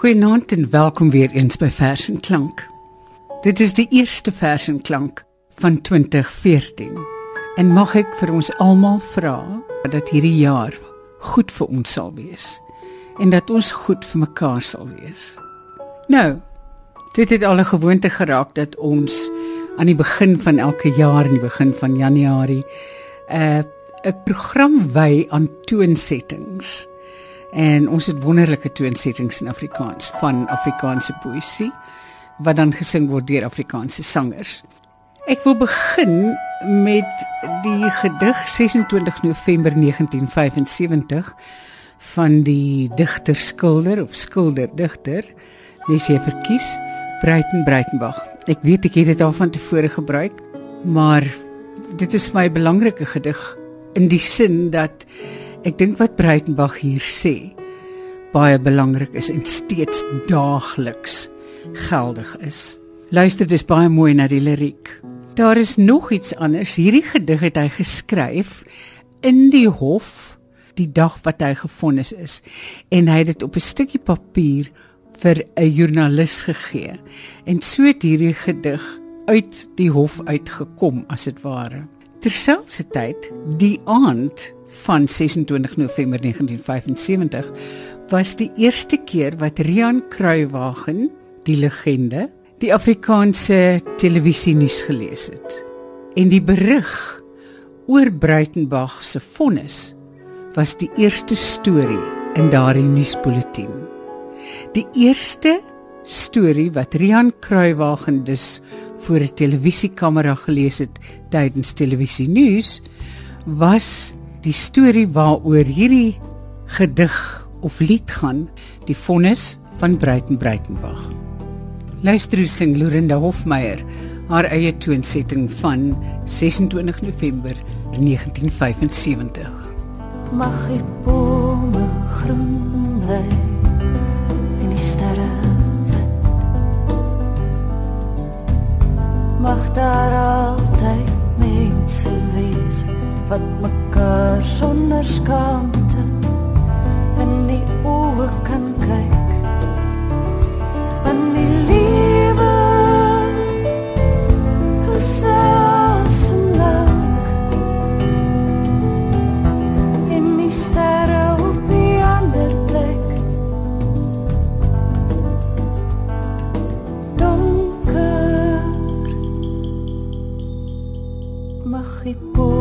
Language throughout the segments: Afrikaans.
Goeienaand en welkom weer eens by Vers en Klank. Dit is die eerste Vers en Klank van 2014. En mag ek vir ons almal vra dat hierdie jaar goed vir ons sal wees en dat ons goed vir mekaar sal wees. Nou, dit het al 'n gewoonte geraak dat ons aan die begin van elke jaar in die begin van Januarie 'n uh, 'n program wy aan toonsettings en ons het wonderlike toonsettings in Afrikaans van Afrikaanse poësie wat dan gesing word deur Afrikaanse sangers. Ek wil begin met die gedig 26 November 1975 van die digter skilder of skilder digter lees jy verkies Breiten Breitenbach. Ek weet ek het dit al van tevore gebruik, maar dit is my belangrike gedig in die sin dat Ek dink wat Breitenberg hier sê baie belangrik is en steeds daagliks geldig is. Luister dis baie mooi na die liriek. Daar is nog iets anders. Hierdie gedig het hy geskryf in die hof die dag wat hy gefonnis is en hy het dit op 'n stukkie papier vir 'n joernalis gegee. En so het hierdie gedig uit die hof uitgekom as dit ware. Terselfdertyd die aand van 26 November 1975 was die eerste keer wat Rian Kruiwagen, die legende, die Afrikaanse televisie nuus gelees het. En die berig oor Breitenberg se vonnis was die eerste storie in daardie nuusbulletin. Die eerste storie wat Rian Kruiwagen dus voor 'n televisiekamera gelees het tydens televisie nuus was die storie waaroor hierdie gedig of lied gaan, die vonnis van Breiten Breitenbach. Luister hoe sing Lorinda Hofmeyer haar eie toonsetting van 26 November 1975. Mag die bome groen bly Mag daar altyd mense wees wat mekaar sonder skaamte in die oë kan kyk mag die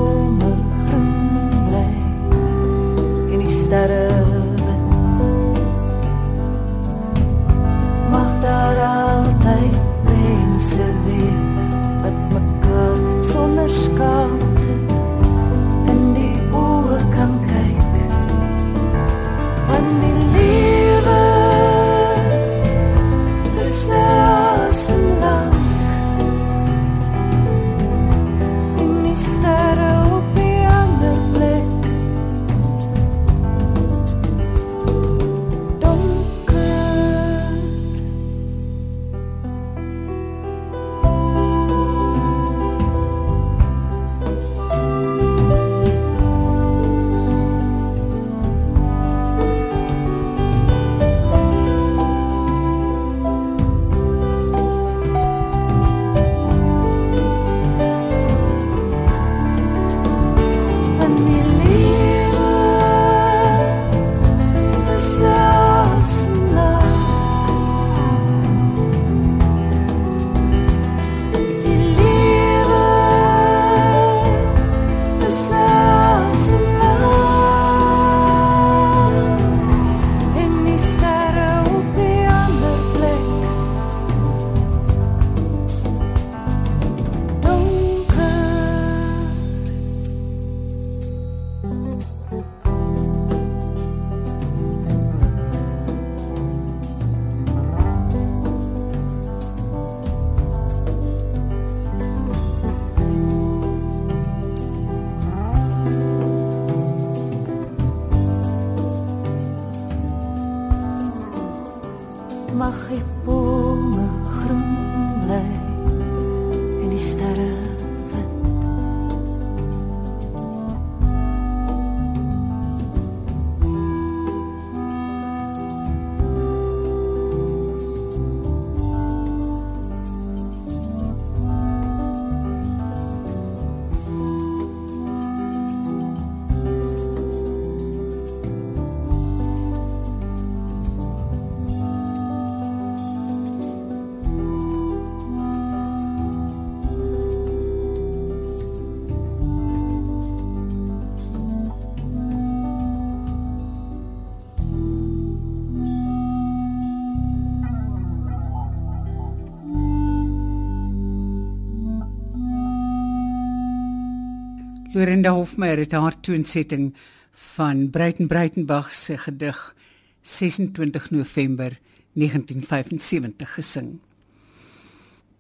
Lorinda Hofmeyer het haar toonsetting van Breiten Breitenbach se gedig 26 November 1975 gesing.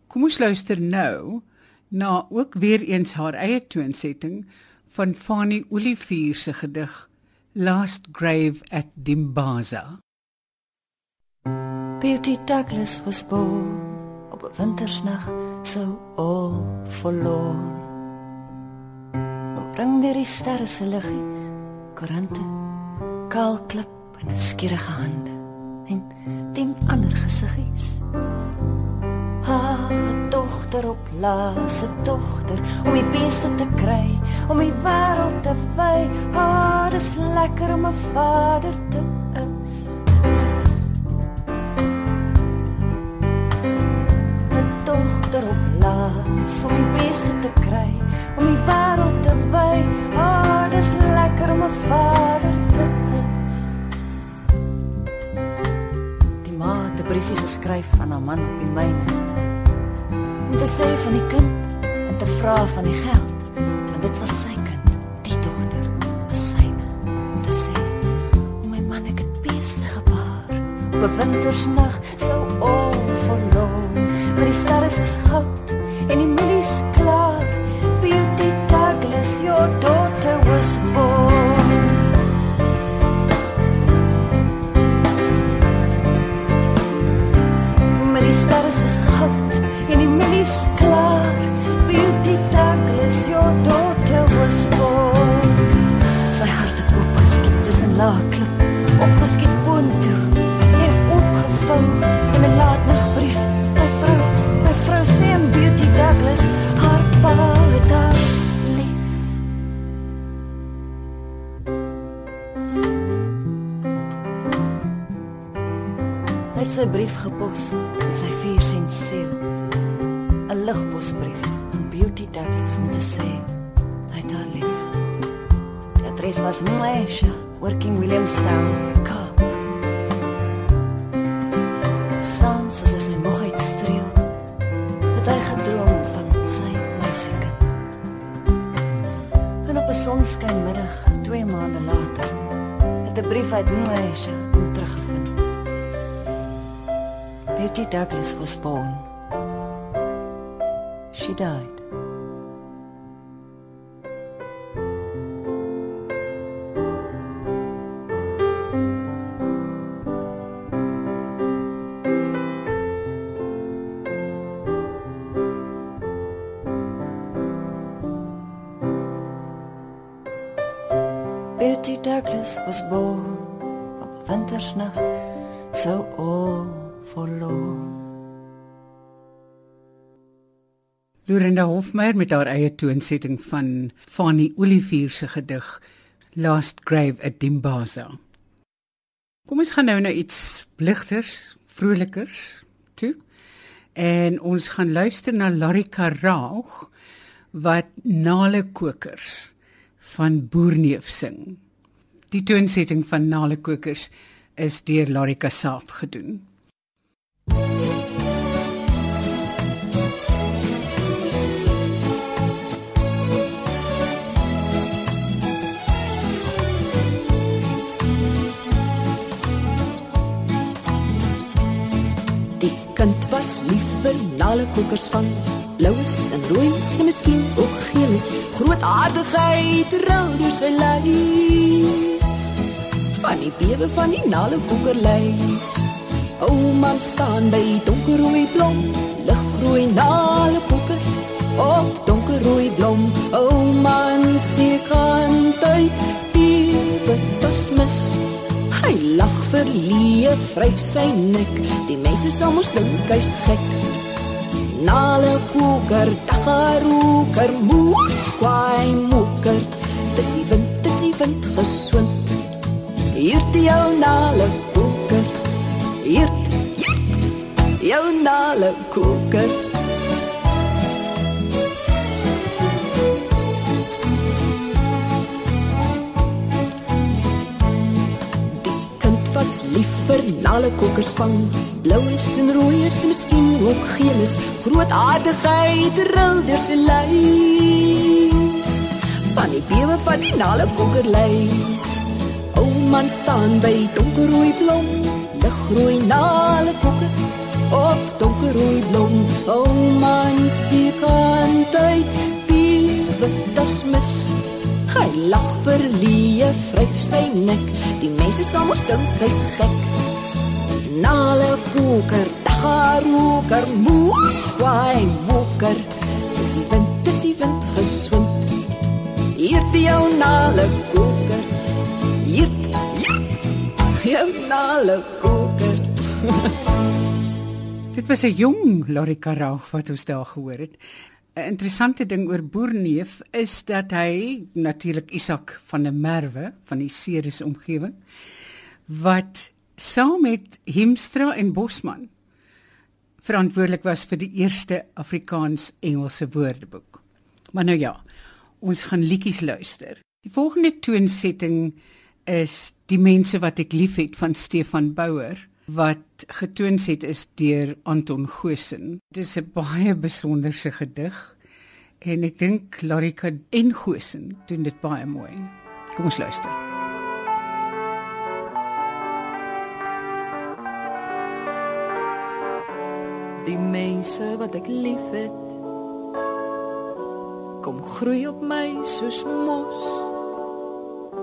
Kom ons luister nou na ook weer eens haar eie toonsetting van Fanny Olivier se gedig Last Grave at Dimbaza. Beauty Douglas was born op 'n wintersnag so all forlorn. Bring deur die sterre se liggies, koerante, kaal klip en 'n skierige hande en tien ander gesiggies. Haar dogter op laaste dogter om die beeste te kry, om die wêreld te vy. Haar is lekker om 'n vader te is. 'n Dogter op laas om die beeste te kry, om die wêreld te vy. Haar is lekker om 'n vader te is. Die ma het 'n briefie geskryf aan haar man op die myne om te sê van die kind en te vra van die geld want dit was sy kind die dogter was syne om te sê o my man ek het beeste gebaar op 'n wintersnag sou al verloon maar die sterre soos goud en die mielies klaar beauty douglas your daughter was born met die sterre soos goud en die mielies klaar. Beauty Douglas, your daughter sy brief gepos met sy vier sent seël. 'n Ligposbrief aan Beauty Douglas om te sê hy het haar lief. Die adres was Mlesha, working Williamstown, Kaap. Sans as sy moeg uitstreel, het hy gedroom van sy meisiekind. En op 'n sonskynmiddag, 2 maande later, het 'n brief uit Mlesha Douglas was born. She died. Betty Douglas was born op 'n wintersnag, so all forlorn. Lorinda Hofmeyer met haar eie toonsetting van Fanny Olivier se gedig Last Grave at Dimbaza. Kom ons gaan nou na iets ligters, vrolikers toe. En ons gaan luister na Larika Raag wat Nale Kokers van Boerneef sing. Die toonsetting van Nale Kokers is deur Larika self gedoen. Die kind was lief vir nalle koekers van bloues en rooies en miskien ook geeles. Groot aardigheid rou deur sy lyf. Van die bewe van die nalle koeker lyf. O man staan by donkerrooi blom, ligrooi nalle koeker op donkerrooi blom. O man steek hand uit, bewe tas mis. Hy lag verlee, vryf sy nek. Die mense sal mos dink hy's gek. Nale koker, dagaroker, moes kwaai moker. Dis die wind, dis die wind geswind. Hier te jou nale koker. Hier. Jou nale kind was lief vir nalle kokkers van bloues en rooies en miskien ook geeles groot aardigheid ril deur sy lyf van die bewe van die nale kokerlei. O man staan by donkerrooi blom, ligrooi nale koker op donkerrooi blom. O man steek aan tyd, die wit mis. Hy lag verlie, vryf sy nek. Die mense sal mos dink hy's gek. Nale koker, dagaroker, moes kwaai woker. Dis die wind, dis die wind geswind. Hier die jou nale koker. Hier, hier, jou nale koker. Dit was 'n jong Lorika Raag wat ons daar gehoor het. 'n Interessante ding oor Boerneef is dat hy natuurlik Isak van der Merwe van die Ceres omgewing wat saam met Hemstra en Bosman verantwoordelik was vir die eerste Afrikaans-Engelse woordeboek. Maar nou ja, ons gaan liedjies luister. Die volgende toonsetting is Die mense wat ek liefhet van Stefan Bouwer wat getoons het is deur Anton Goosen. Dit is 'n baie besonderse gedig en ek dink Larika en Goosen doen dit baie mooi. Kom ons luister. Die mense wat ek liefhet kom groei op my soos mos.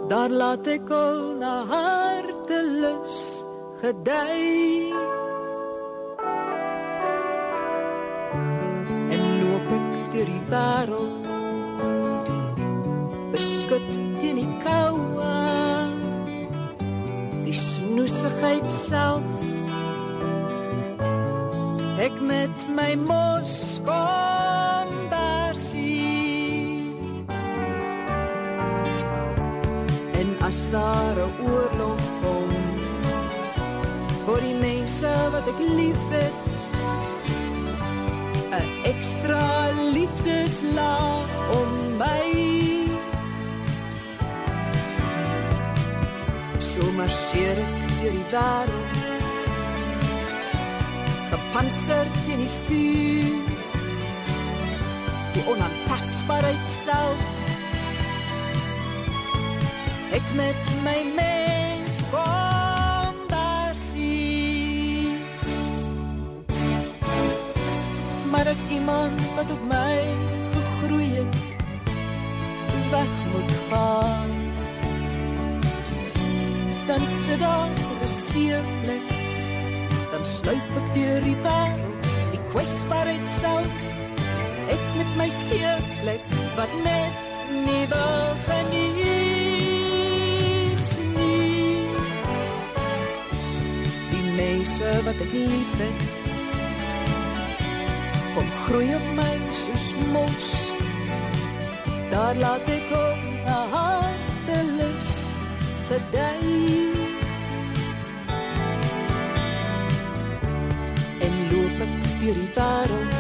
Daar laat ek al na hartelus gedei. En loop ek deur die wêreld beskut teen die koue. Die snoesigheid self ek met my mos kom as daar 'n oorlog kom vir die mense wat ek liefhet 'n ekstra liefdeslaag om my. So marseer ek deur die wêreld gepantserd teen die vuur. Die onaantastbaarheid self ek met my mens kom daar sien maar as iemand wat op my gegroei het weg moet gaan dan sit daar seerplek dan sluip ek deur die wêreld, die kwesbaarheid self. Ek met my seerplek wat net nie wil genees mense wat ek liefhet, kom groei op my soos mos. Daar laat ek op 'n hartelus gedei. loop ek deur die wêreld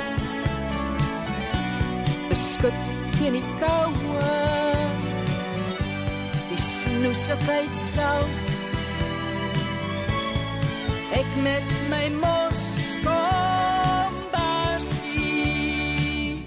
beskut teen die koue die snoesigheid self ek met my mos kom daar sien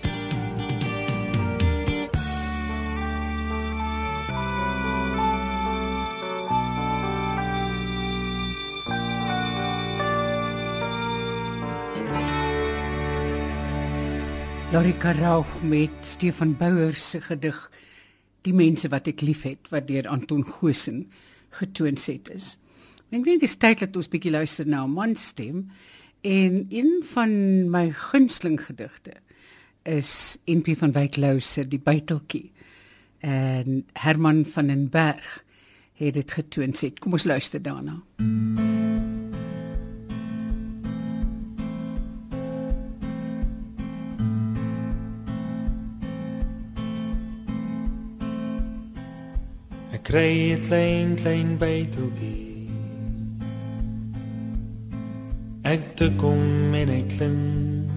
Lorika Raag met Stefan Bouwer se gedig Die mense wat ek liefhet wat deur Anton Goosen getoon het is. Ek dink dit is tyd dat ons bietjie luister na 'n man stem en een van my gunsteling gedigte is NP van Wyk Lou se Die buiteltjie. En Herman van den Berg het dit getoon het. Kom ons luister daarna. Ek kry 'n klein klein buiteltjie. Ek te kom en ek klink.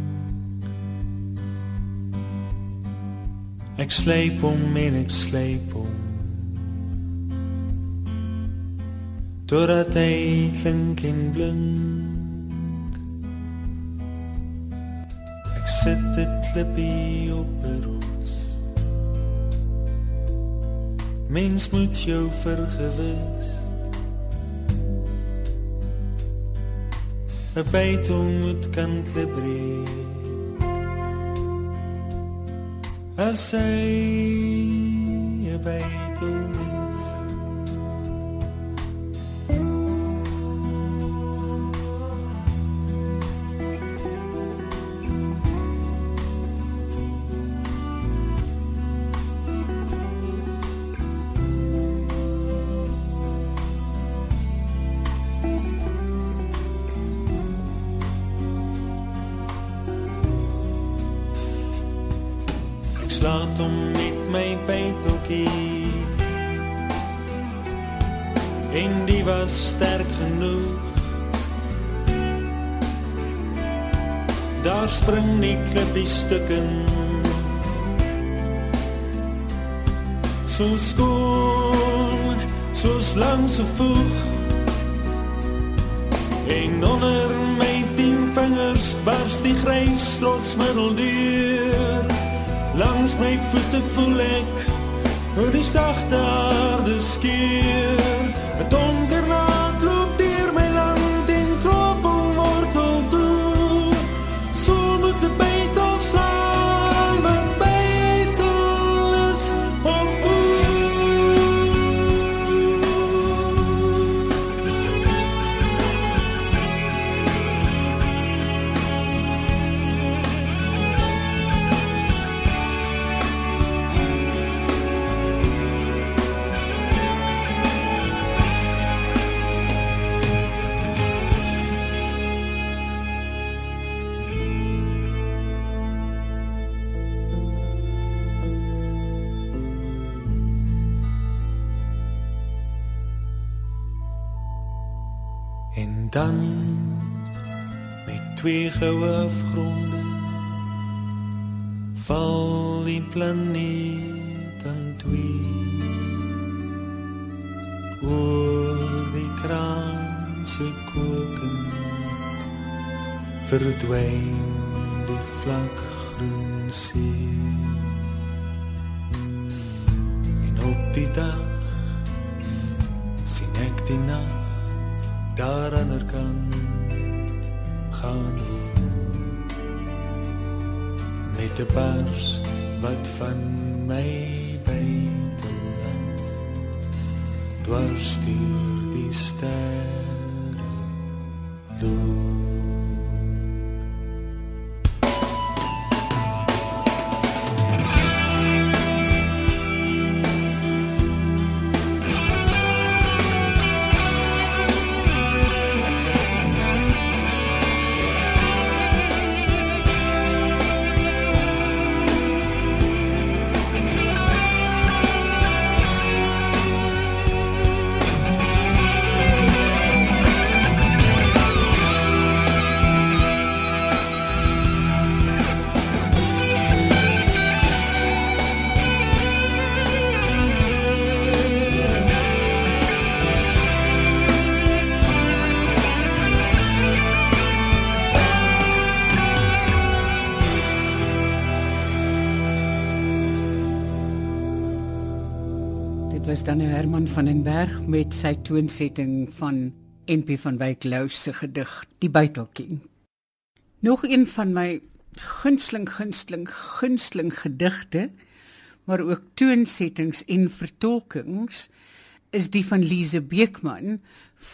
Ek sleep hom en ek sleep hom. Totdat hy klink en blink. Ek sit dit klippie op 'n rots. Mens moet jou vergewis. 'n Bytel moet kan klebreek. As slaat om met my byteltjie. En die was sterk genoeg. Daar spring nie klippie stukken. So skoon, so langs so voeg. En onder my tien vingers barst die grys trots middel deur. Langs my voete voel ek hoe die sagte aarde skeur. Goue afgronde val die planeet in twee. Oor die kraanse koken verdwyn die vlak groen see. En op die dag sien ek die nag daar aan der kant gaan oor met 'n pers wat van my buiteland dwars deur die sterre loop Dit was dan nou Herman van den Berg met sy toonsetting van NP van Wyk Lous se gedig Die Buiteltjie. Nog een van my gunsteling gunsteling gunsteling gedigte, maar ook toonsettings en vertolkings is die van Lise Beekman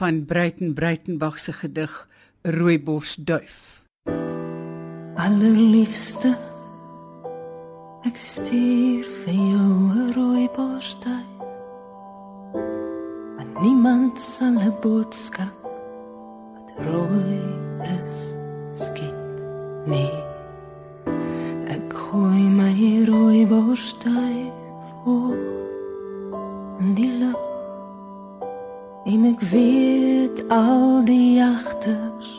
van Bruiten Bruitenberg se gedig Rooibos duif. Allerliefste Ek stuur vir jou 'n rooibos duif. Want niemand sal 'n boodskap wat rooi is skiet nie. Ek gooi my rooibos duif op in die lug. En ek weet al die jagters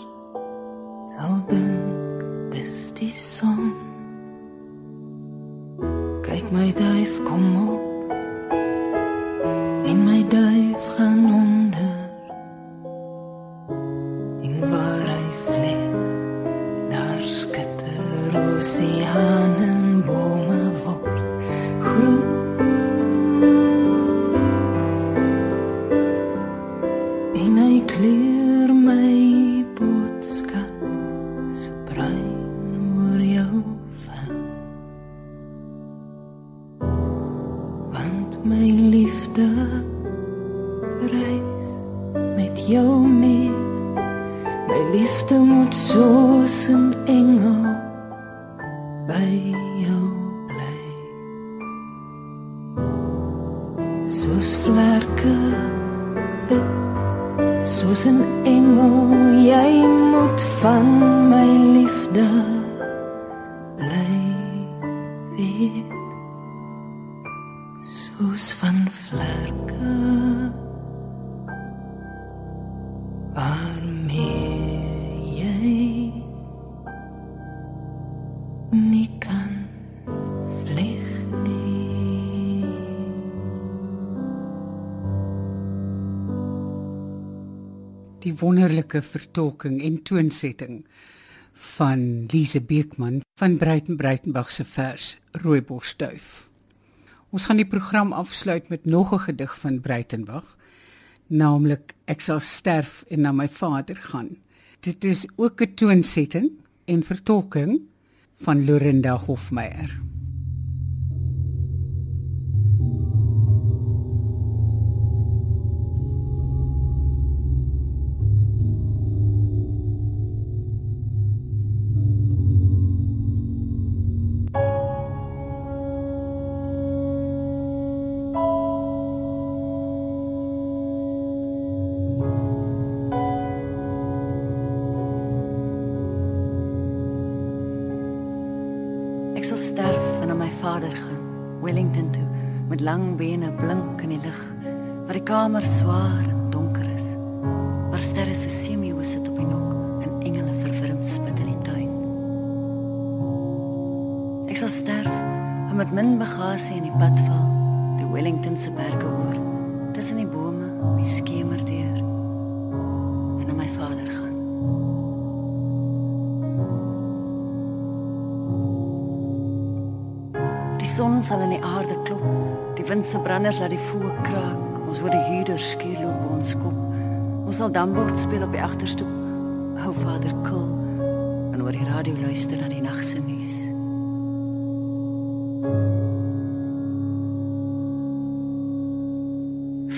jou mee. My liefde moet soos 'n engel by wonderlike vertolking en toonsetting van Lise Beekman van Breiten Breitenberg se vers Rooibosduif. Ons gaan die program afsluit met nog 'n gedig van Breitenberg, naamlik Ek sal sterf en na my vader gaan. Dit is ook 'n toonsetting en vertolking van Lorinda Hofmeyer. Vader gaan, Wellington toe, met lang bene blink in die lig, waar die kamer swaar en donker is. Waar sterre so semio sit op die nok en engele verwrim spit in die tuin. Ek sal sterf en met min bagasie in die pad val, die Wellington se berge oor, tussen die bome, die skemer deur son sal in die aarde klop. Die wind se branders laat die voë kraak. Ons hoor die huurder skuur loop op ons kop. Ons sal dambord speel op die agterstoep. Hou vader kil en oor die radio luister na die nag se nuus.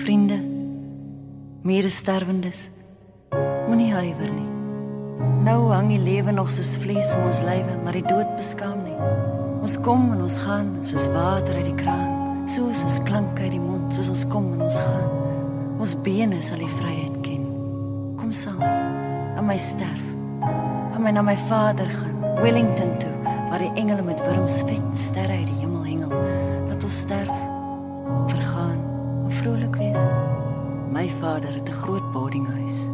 Vriende, medesterwendes, moenie huiwer nie. Nou hang die lewe nog soos vlees om ons lywe, maar die dood beskaam nie. Ons kom en ons gaan soos water uit die kraan, soos ons klank uit die mond, soos ons kom en ons gaan. Ons bene sal die vryheid ken. Kom saam, aan my sterf. Aan my na my vader gaan, Wellington toe, waar die engele met wurms vet sterre uit die hemel hengel. Dat ons sterf, vergaan, vrolik wees. My vader het 'n groot boardinghuis